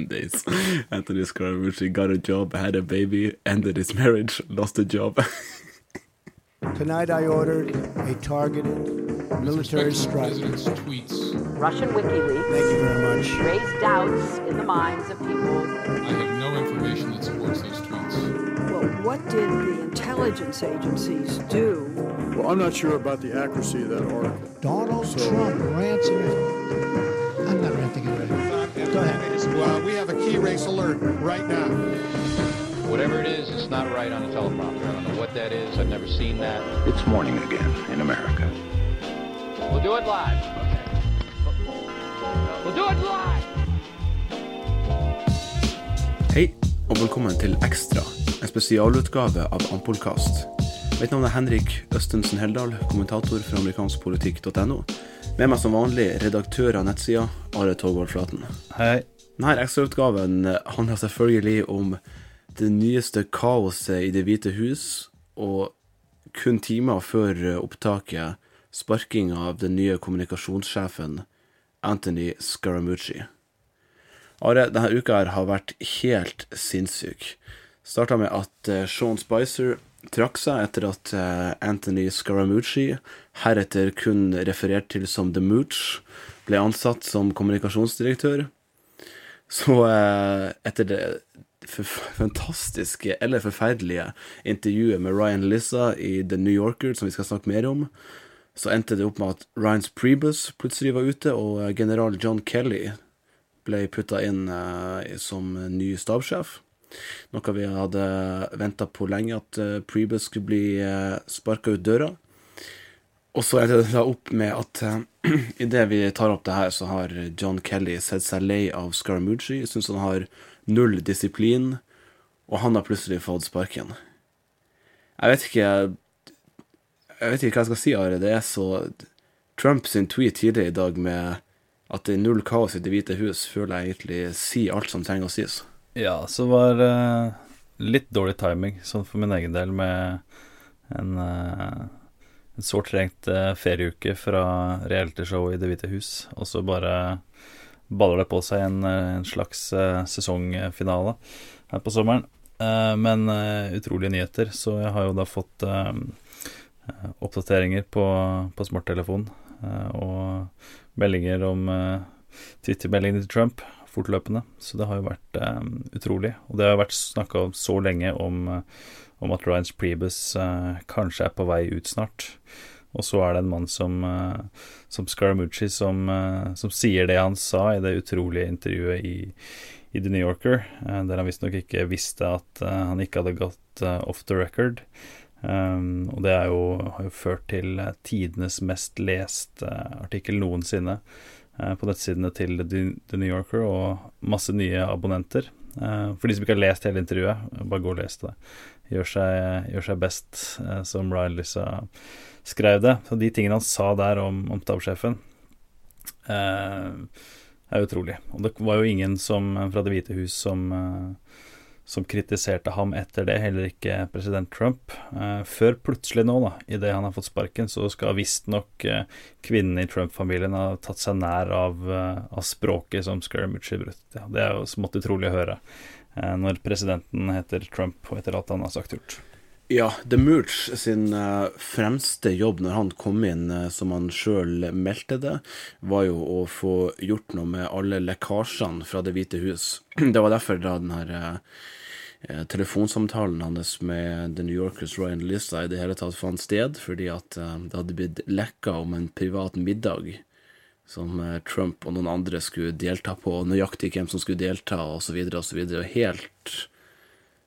10 days. Anthony Scaramucci got a job, had a baby, ended his marriage, lost a job. Tonight I ordered a targeted military strike. President's tweets. Russian WikiLeaks Thank you very much. raised doubts in the minds of people. I have no information that supports these tweets. Well, what did the intelligence agencies do? Well, I'm not sure about the accuracy of that article. Donald So- Trump rants. I'm not ranting it right. Go ahead. Well, we have a key race alert right now. Whatever it is, it's not right on the teleprompter. I don't know what that is. I've never seen that. It's morning again in America. We'll do it live. We'll do it live. Hei, og velkommen til Ekstra, en spesialutgave av Ampolkast. Mitt navn er Henrik Østensen Heldal, kommentator for amerikanskpolitikk.no. Med meg som vanlig redaktør av nettsida, Are Togvold Flaten. Hei. Denne ekstrautgaven handler selvfølgelig om det nyeste kaoset i Det hvite hus, og kun timer før opptaket sparking av den nye kommunikasjonssjefen Anthony Scaramucci. Are, denne uka her har vært helt sinnssyk. Starta med at eh, Sean Spicer trakk seg etter at eh, Anthony Scaramucci, heretter kun referert til som The Mooch, ble ansatt som kommunikasjonsdirektør. Så eh, etter det fantastiske, eller forferdelige, intervjuet med Ryan Lissa i The New Yorker, som vi skal snakke mer om, så endte det opp med at Ryans Prebus plutselig var ute, og eh, general John Kelly ble putta inn som ny stabssjef. Noe vi hadde venta på lenge, at Prebus Priebus skulle bli uh, sparka ut døra. Og så endte det da opp med at uh, idet vi tar opp det her, så har John Kelly sett seg lei av Scaramucci, syns han har null disiplin, og han har plutselig fått sparken. Jeg vet ikke Jeg vet ikke hva jeg skal si, Are. Det er så Trump sin tweet tidligere i dag med at det er null kaos i Det hvite hus, føler jeg egentlig sier alt som trenger å sies. Ja, så var uh, litt dårlig timing, sånn for min egen del, med en, uh, en sårt trengt uh, ferieuke fra realityshowet i Det hvite hus, og så bare baller det på seg en, en slags sesongfinale her på sommeren. Men utrolige nyheter, så jeg har jo da fått oppdateringer på, på smarttelefonen og meldinger om Twitter-meldingene til Trump fortløpende. Så det har jo vært eh, utrolig. Og det har vært snakka så lenge om, eh, om at Ryans Priebus eh, kanskje er på vei ut snart. Og så er det en mann som, eh, som Scaramucci som, eh, som sier det han sa i det utrolige intervjuet i, i The New Yorker, eh, der han visstnok ikke visste at han ikke hadde gått off the record. Um, og det jo, har jo ført til tidenes mest leste artikkel noensinne på nettsidene til The, New Yorker, og masse nye abonnenter. Eh, for de som ikke har lest hele intervjuet, bare gå og les det. Gjør seg, gjør seg best, eh, som Ryan Lissa skrev det. Så de tingene han sa der om, om stabssjefen, eh, er utrolig. Og det var jo ingen som, fra Det hvite hus som eh, som kritiserte ham etter det, heller ikke president Trump. Eh, før plutselig nå, da, idet han har fått sparken, så skal visstnok eh, kvinnene i Trump-familien ha tatt seg nær av, eh, av språket som Scaramucci brukte. Ja, det er jo smått utrolig å høre eh, når presidenten heter Trump, og etter alt han har sagt gjort. Ja, The Mooch sin eh, fremste jobb når han kom inn, eh, som han sjøl meldte det, var jo å få gjort noe med alle lekkasjene fra Det hvite hus. Det var derfor da den her eh, eh, telefonsamtalen hans med The New Yorkers Ryan Lissa i det hele tatt fant sted, fordi at eh, det hadde blitt lekka om en privat middag som eh, Trump og noen andre skulle delta på, nøyaktig hvem som skulle delta, osv., osv. Helt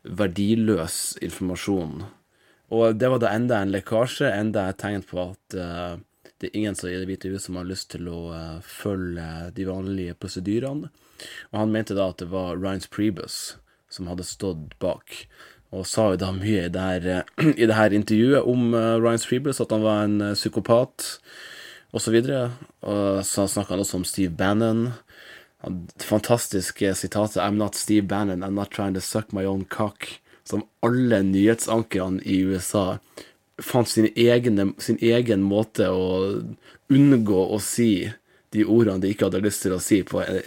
verdiløs informasjon. Og det var da enda en lekkasje, enda et tegn på at uh, det er ingen som i Det hvite hus som har lyst til å uh, følge de vanlige prosedyrene. Og han mente da at det var Ryans Prebus som hadde stått bak, og sa jo da mye i det her, eh, i det her intervjuet om Ryans Priebus, at han var en psykopat, og så. Og så snakka han også om Steve Bannon. Fantastiske sitatet 'I'm not Steve Bannon, I'm not trying to suck my own cock', som alle nyhetsankerne i USA fant sin egen, sin egen måte å unngå å si de ordene de ikke hadde lyst til å si, på en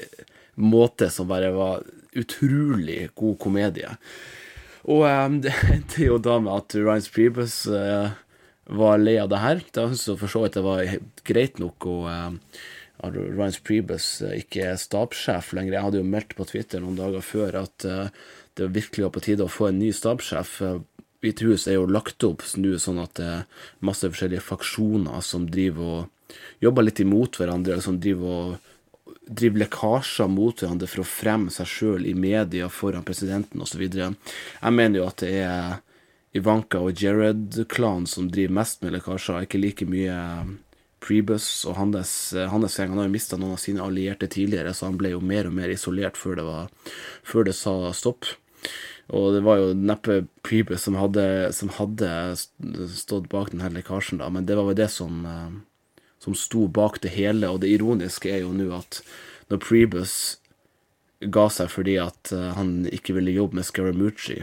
måte som bare var utrolig god komedie. Og um, det endte jo da med at Ryan Priebus uh, var lei av det her. Da syntes hun for så vidt det var greit nok å uh, Ryan Priebus ikke er stabssjef lenger. Jeg hadde jo meldt på Twitter noen dager før at uh, det virkelig var på tide å få en ny stabssjef. Hvite hus er jo lagt opp nå sånn at det er masse forskjellige faksjoner som driver og jobber litt imot hverandre, som driver og driver lekkasjer mot hverandre for å fremme seg sjøl i media foran presidenten osv. Jeg mener jo at det er Ivanka og Jared-klanen som driver mest med lekkasjer, ikke like mye Prebus og hans, hans gjeng. Han har jo mista noen av sine allierte tidligere, så han ble jo mer og mer isolert før det, var, før det sa stopp. Og det var jo neppe Prebus som hadde, som hadde stått bak denne lekkasjen, da, men det var jo det som som sto bak det hele. Og det ironiske er jo nå at når Prebus ga seg fordi at uh, han ikke ville jobbe med Scaramucci,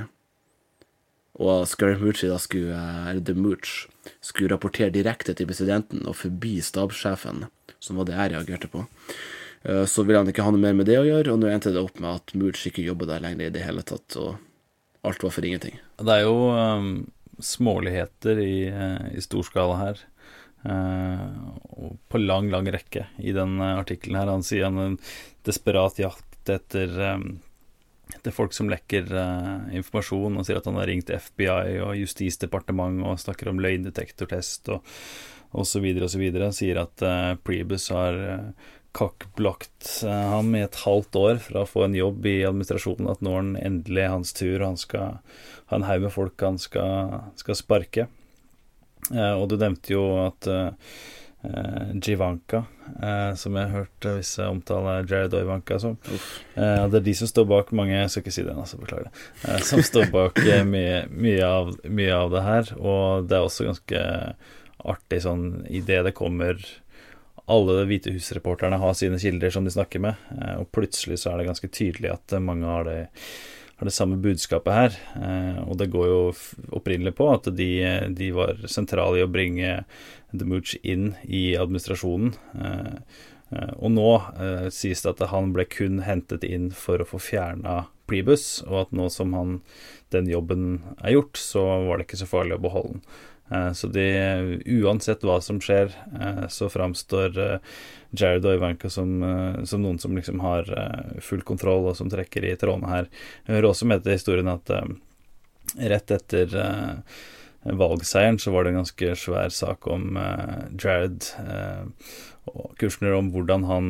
og Scaramucci da skulle, eller The Mooch, skulle rapportere direkte til presidenten og forbi stabssjefen, som var det jeg reagerte på, uh, så ville han ikke ha noe mer med det å gjøre, og nå endte det opp med at Mooch ikke jobber der lenger i det hele tatt, og alt var for ingenting. Det er jo um, småligheter i, i stor her. Uh, på lang, lang rekke i den artikkelen her. Han sier han en desperat jakt etter, um, etter folk som lekker uh, informasjon, og sier at han har ringt FBI og Justisdepartementet og snakker om løgndetektortest og osv. osv. Han sier at uh, Prebus har uh, kakkblokt ham i et halvt år fra å få en jobb i administrasjonen, at nå er han endelig hans tur, og han skal ha en haug med folk han skal, skal sparke. Eh, og du nevnte jo at uh, Jivanka, uh, som jeg har hørt visse omtale Jared og Ivanka som uh, Det er de som står bak mange Jeg skal ikke si det, altså, beklager det. Som står bak mye, mye, av, mye, av, det her. Og det er også ganske artig sånn idet det kommer alle Hvite hus-reporterne har sine kilder som de snakker med, og plutselig så er det ganske tydelig at mange har det har det samme budskapet her. Eh, og det går jo opprinnelig på at de, de var sentrale i å bringe The Mooch inn i administrasjonen. Eh, eh, og nå sies det at han ble kun hentet inn for å få fjerna Prebus, og at nå som han, den jobben er gjort, så var det ikke så farlig å beholde den. Eh, så de, uansett hva som skjer, eh, så framstår Jared og Ivanka som, eh, som, noen som liksom har eh, full kontroll, og som trekker i trådene her. Jeg hører også med til historien at rett etter valgseieren så var det en ganske svær sak om Jared og Kushner om hvordan han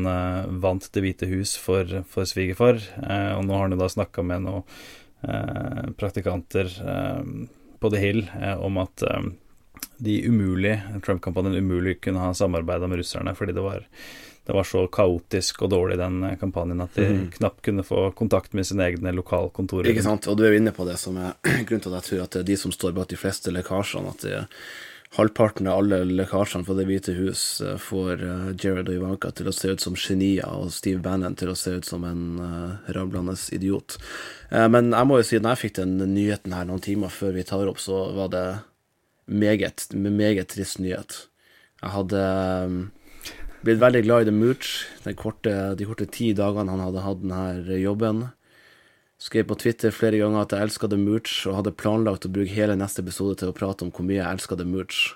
vant Det hvite hus for, for svigerfar. og nå har han jo da snakka med noen praktikanter på The Hill om at de umulig, Trump-kampanjen umulig kunne ha samarbeida med russerne fordi det var, det var, så kaotisk og dårlig, den eh, kampanjen, at de mm. knapt kunne få kontakt med sine egne lokalkontorer. Ikke sant, og du er jo inne på det som er grunnen til at jeg tror at det er de som står bak de fleste lekkasjene, at det, halvparten av alle lekkasjene fra Det hvite hus eh, får uh, Jared og Ivanka til å se ut som genier, og Steve Bannon til å se ut som en uh, rablende idiot. Uh, men jeg må jo si, når jeg fikk den nyheten her noen timer før vi tar opp, så var det meget, meget trist nyhet. Jeg hadde um, blitt veldig glad i The Mooch de korte, ti dagene han hadde hatt denne jobben. Skrev på Twitter flere ganger at jeg elska The Mooch, og hadde planlagt å bruke hele neste episode til å prate om hvor mye jeg elska The Mooch.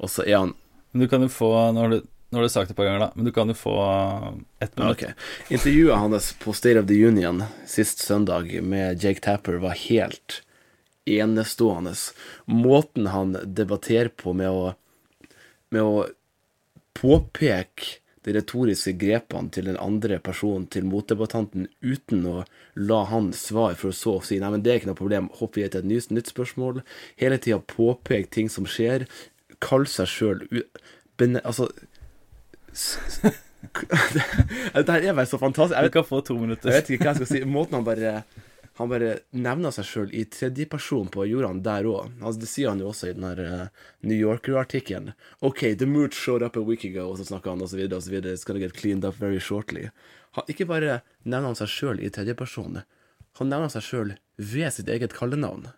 Og så er han Men du kan jo få Nå har du, nå har du sagt det et par ganger, da, men du kan jo få ett minutt. Okay. Intervjuet hans på State of the Union sist søndag med Jake Tapper var helt enestående. Måten han debatterer på med å, med å påpeke de retoriske grepene til den andre personen, til motdebattanten, uten å la han svare, for å så å si nei, men det er ikke noe problem, hopp i til et nytt, nytt spørsmål. Hele tida påpeke ting som skjer. Kalle seg sjøl Altså Dette er bare så fantastisk. Jeg vet, du kan få to minutter. Jeg vet ikke hva jeg skal si. Måten han bare han bare nevner seg sjøl i tredjeperson på jordene der òg. Altså, det sier han jo også i den her uh, New Yorker-artikkelen. OK, the mood showed up a week ago, og så snakker han og så videre, og så videre. It's gonna get cleaned up very shortly. Han, ikke bare nevner han seg sjøl i tredjeperson, han nevner seg sjøl ved sitt eget kallenavn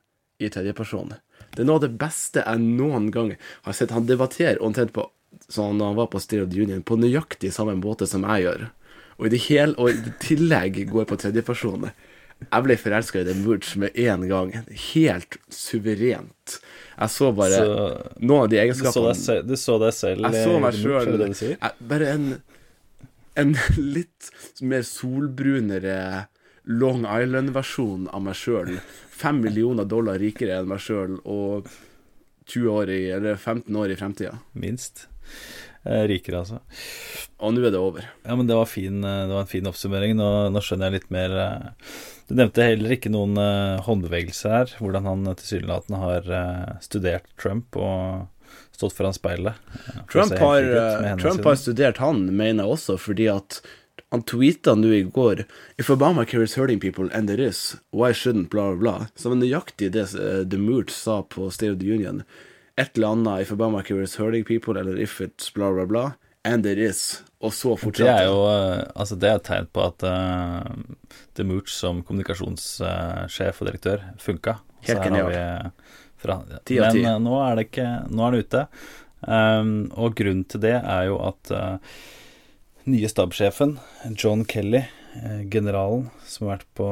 i tredjeperson. Det er noe av det beste jeg noen gang har sett. Han debatterer omtrent på sånn når han var på Stereo Union, på nøyaktig samme måte som jeg gjør. og i det hele, og i tillegg går på tredjeperson. Jeg ble forelska i The Mooch med en gang. Helt suverent. Jeg så bare Så- noen av de Du så egenskapene deg du så deg selv Jeg så meg du sjøl? Bare en, en litt mer solbrunere Long Island-versjon av meg sjøl. Fem millioner dollar rikere enn meg sjøl og 20 år i, eller 15 år i fremtida. Minst. Eh, rikere, altså. Og nå er det over. Ja, men det var, fin, eh, det var en fin oppsummering. Nå, nå skjønner jeg litt mer eh, Du nevnte heller ikke noen håndbevegelse håndbevegelser her. Hvordan han eh, tilsynelatende har eh, studert Trump og stått foran speilet. eh, Trump har, Trump har studert han, mener jeg også, fordi at han tweeta nå i går If Obama carries hurting people, and there is, why shouldn't, bla, bla, bla. Som en nøyaktig det eh, The Moot sa på State of the Union. Et eller annet If Obama is hurting people, eller if it's bla, bla, bla, and it is. Og så Det er jo eh, altså det er et tegn på at uh, The Mooch som kommunikasjonssjef og direktør funka. Helt genial. fra, Men eh, nå er det ikke Nå er det ute. Um, og grunnen til det er jo at uh, nye stabssjefen, John Kelly, eh, generalen som har vært, på,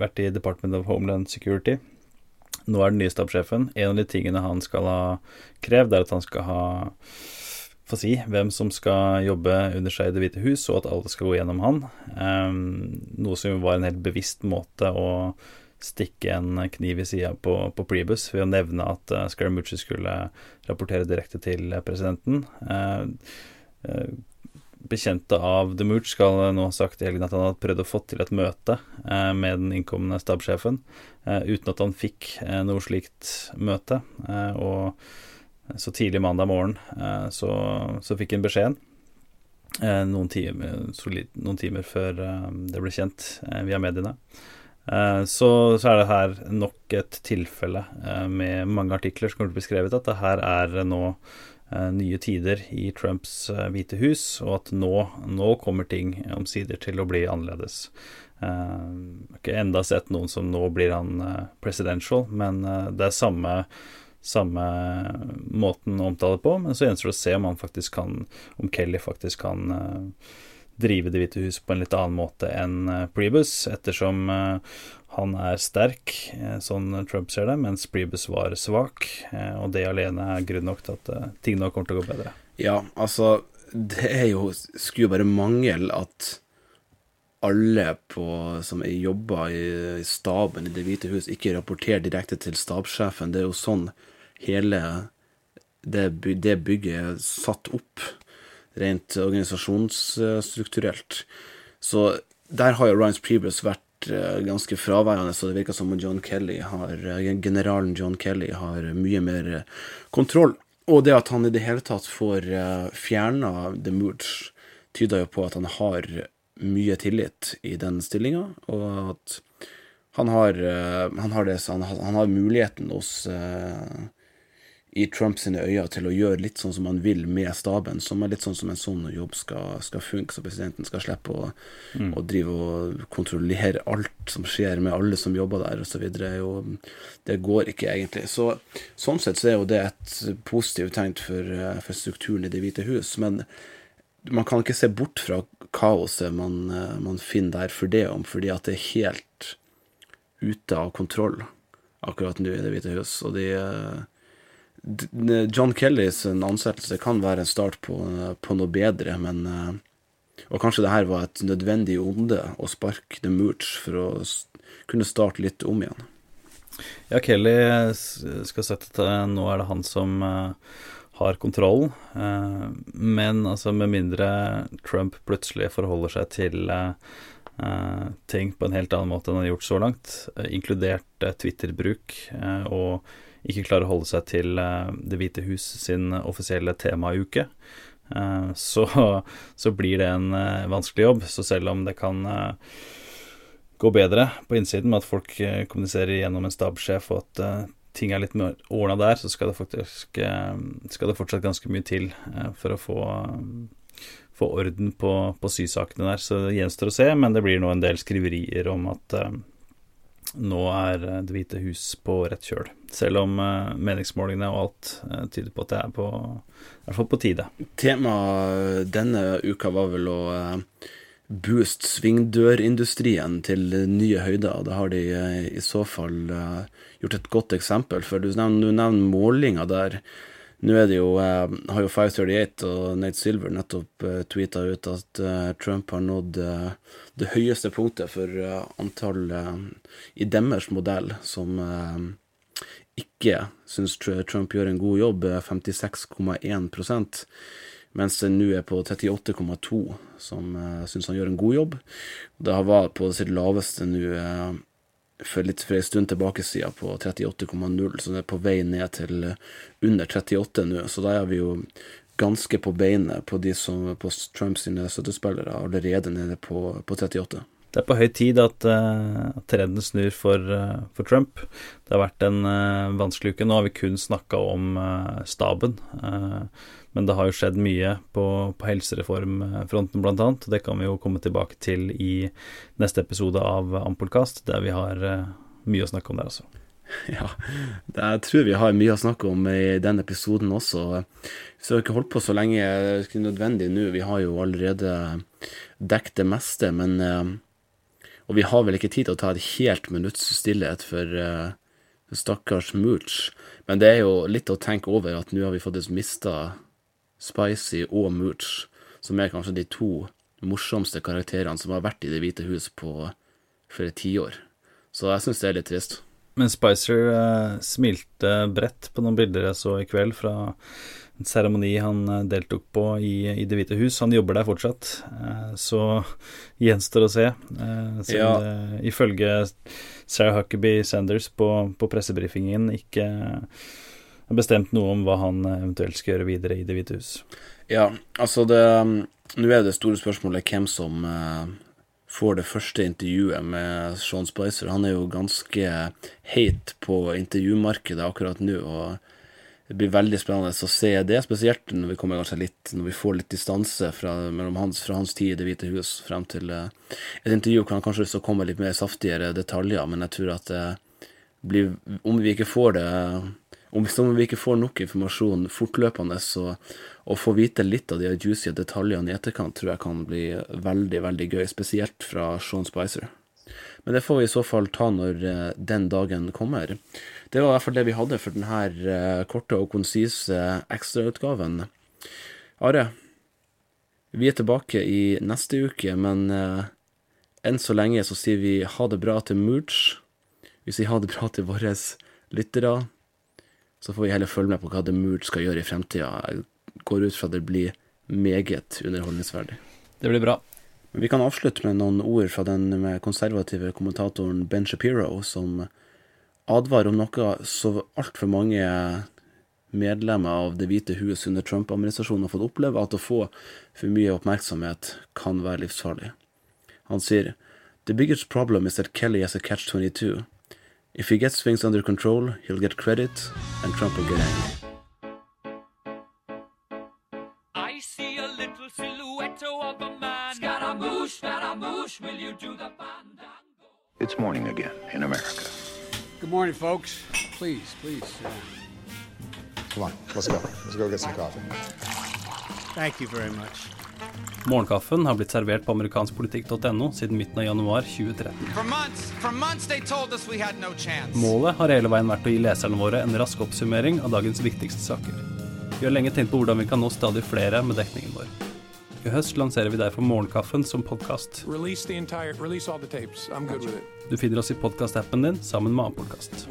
vært i Department of Homeland Security Nå er den nye stabssjefen. En av de tingene han skal ha krevd, er at han skal ha få si hvem som skal jobbe under seg i Det hvite hus, og at alle skal gå gjennom han. Um, noe som var en helt bevisst måte å stikke en kniv i sida på, på Prebus ved å nevne at uh, Scaramucci skulle rapportere direkte til presidenten. Uh, uh, bekjente av The Mooch skal nå ha sagt i helgen at han hadde prøvd å få til et møte eh, med den innkomne stabssjefen, eh, uten at han fikk eh, noe slikt møte. Og så tidlig mandag morgen så, så fikk han beskjeden. Noen, timer, noen timer før det ble kjent via mediene. Så, så er det her nok et tilfelle med mange artikler som kommer til å bli skrevet at det her er nå nye tider i Trumps eh, hvite hus, og at nå, nå kommer ting omsider til å bli annerledes. Eh, Jeg har ikke enda sett noen som nå blir han eh, presidential, men eh, det er samme, samme måten å omtale på. Men så gjenstår det å se om han faktisk kan Om Kelly faktisk kan eh, drive Det hvite hus på en litt annen måte enn eh, Priebus, ettersom eh, han er sterk, eh, sånn Trump ser det, mens Priebus var svak. Og det alene er grunn nok til at ting nå kommer til å gå bedre. Ja, altså Det er jo Skulle bare mangle at alle på, som jobber i, staben i Det hvite hus, ikke rapporterer direkte til stabssjefen. Det er jo sånn hele det bygget er satt opp, rent organisasjonsstrukturelt. Så der har jo Ryan Prebus vært eh, ganske fraværende, så det virker som om John Kelly har, eh, generalen John Kelly har mye mer eh, kontroll. Og det at han i det hele tatt får fjerna The Moods, tyder jo på at han har mye tillit i den stillinga, og at han har, han har, det, han har, han har muligheten hos i Trumps øyne til å gjøre litt sånn som han vil med staben, som er litt sånn som en sånn jobb skal, skal funke, så presidenten skal slippe å, Mm. å drive og kontrollere alt som skjer med alle som jobber der, osv. Det går ikke egentlig. Så Sånn sett så er jo det et positivt tegn for, for strukturen i Det hvite hus, men man kan ikke se bort fra kaoset man, man finner der for det om, fordi at det er helt ute av kontroll akkurat nå i Det hvite hus. Og de John Kellys ansettelse kan være en start på, på noe bedre, men eh, Og kanskje det her var et nødvendig onde å sparke The Mooch for å kunne starte litt om igjen. Ja, Kelly skal sette til nå er det han som eh, har kontrollen. eh, men altså med mindre Trump plutselig forholder seg til ting på en helt annen måte enn han har gjort så langt, inkludert Twitter-bruk, og ikke klarer å holde seg til eh, Det hvite hus sin offisielle temauke, eh, så, så blir det en eh, vanskelig jobb. Så selv om det kan gå bedre på innsiden med at folk kommuniserer gjennom en stabssjef, og at ting er litt mer ordna der, så skal det faktisk skal det fortsatt ganske mye til for å få, få orden på, på sysakene der. Så det gjenstår å se, men det blir nå en del skriverier om at nå er eh, Det hvite hus på rett kjøl. Selv om eh, meningsmålingene og alt eh, tyder på at det er på, i på tide. Temaet denne uka var vel å eh, boost svingdørindustrien til nye høyder. Det har de i så fall gjort et godt eksempel. For du nevner, du nevner målinga der. Nå er det jo, eh, har jo 538 og Nate Silver nettopp eh, tweeta ut at eh, Trump har nådd eh, det høyeste punktet for eh, antall eh, i deres modell som eh, ikke syns Trump gjør en god jobb, eh, 56,1 mens den nå er på 38,2 som syns han gjør en god jobb. Det har vært på sitt laveste nå for litt for en stund tilbake siden på 38,0, så det er på vei ned til eh, under 38 nå. Så da er vi jo ganske på beinet på de som på Trumps støttespillere allerede nede på, på 38. Det er på høy tid at, uh, at trenden snur for, uh, for, Trump. Det har vært en uh, vanskelig uke. Nå har vi kun snakka om staben. men det har jo skjedd mye på, på helsereformfronten, annet. Det kan vi jo komme tilbake til i neste episode av Ampolkast, der vi har mye å snakke om der, altså. Ja, jeg tror vi har mye å snakke om i den episoden også. Vi har ikke holdt på så lenge er nødvendig nå. Vi har jo allerede dekket det meste, men og vi har vel ikke tid til å ta et helt minutts stillhet for uh, stakkars Mooch. Men det er jo litt å tenke over at nå har vi faktisk mista Spicy og Mooch, som er kanskje de to morsomste karakterene som har vært i Det hvite hus på flere tiår. Så jeg syns det er litt trist. Men Spicer uh, smilte bredt på noen bilder jeg så i kveld fra seremoni han eh, deltok på i, i, Det hvite hus. Han jobber der fortsatt, uh, så gjenstår å se. Uh, ja. det, ifølge Sarah Huckaby Sanders på, på pressebrifingen ikke har bestemt noe om hva han eventuelt skal gjøre videre i Det hvite hus. Ja, altså det Nå er det store spørsmålet hvem som får det første intervjuet med Sean Spicer. Han er jo ganske heit på intervjumarkedet akkurat nå. og det blir veldig spennende å se det, spesielt når vi kommer kanskje litt Når vi får litt distanse fra, hans, fra hans tid i Det hvite hus frem til uh, et intervju kan kanskje så komme litt mer saftigere detaljer, men jeg tror at det blir Om vi ikke får det om, om vi ikke får nok informasjon fortløpende, så å få vite litt av de juicy detaljene i etterkant tror jeg kan bli veldig, veldig gøy, spesielt fra Sean Spicer. Men det får vi i så fall ta når uh, den dagen kommer. Det var i hvert fall det vi hadde for denne uh, korte og konsise ekstrautgaven. Are, vi er tilbake i neste uke, men enn så lenge så sier vi ha det bra til Mooch. Vi sier ha det bra til våre lyttere. Så får vi heller følge med på hva The Mooch skal gjøre i fremtida. Jeg går ut fra det blir meget underholdningsverdig. Det blir bra. Vi kan avslutte med noen ord fra den konservative kommentatoren Ben Shapiro, som advarer om noe så altfor mange medlemmer av Det hvite hus under Trump-administrasjonen har fått oppleve, at å få for mye oppmerksomhet kan være livsfarlig. Han sier The biggest problem is that Kelly has a catch-22. If he gets things under control, he'll get credit, and Trump will get angry. Scaramouche, will you do the fandango? It's morning again in America. Good morning, folks. Please, please. Uh... Come on, let's go. Let's go get some coffee. Thank you very much. Morgenkaffen har blitt servert på amerikanskpolitikk.no siden midten av januar 2013. For months, for months no Målet har hele veien vært å gi leserne våre en rask oppsummering av dagens viktigste saker. Vi har lenge tenkt på hvordan vi kan nå stadig flere med dekningen vår. I høst lanserer vi derfor Morgenkaffen som podkast. Du finner oss i podkastappen din sammen med annen podkast.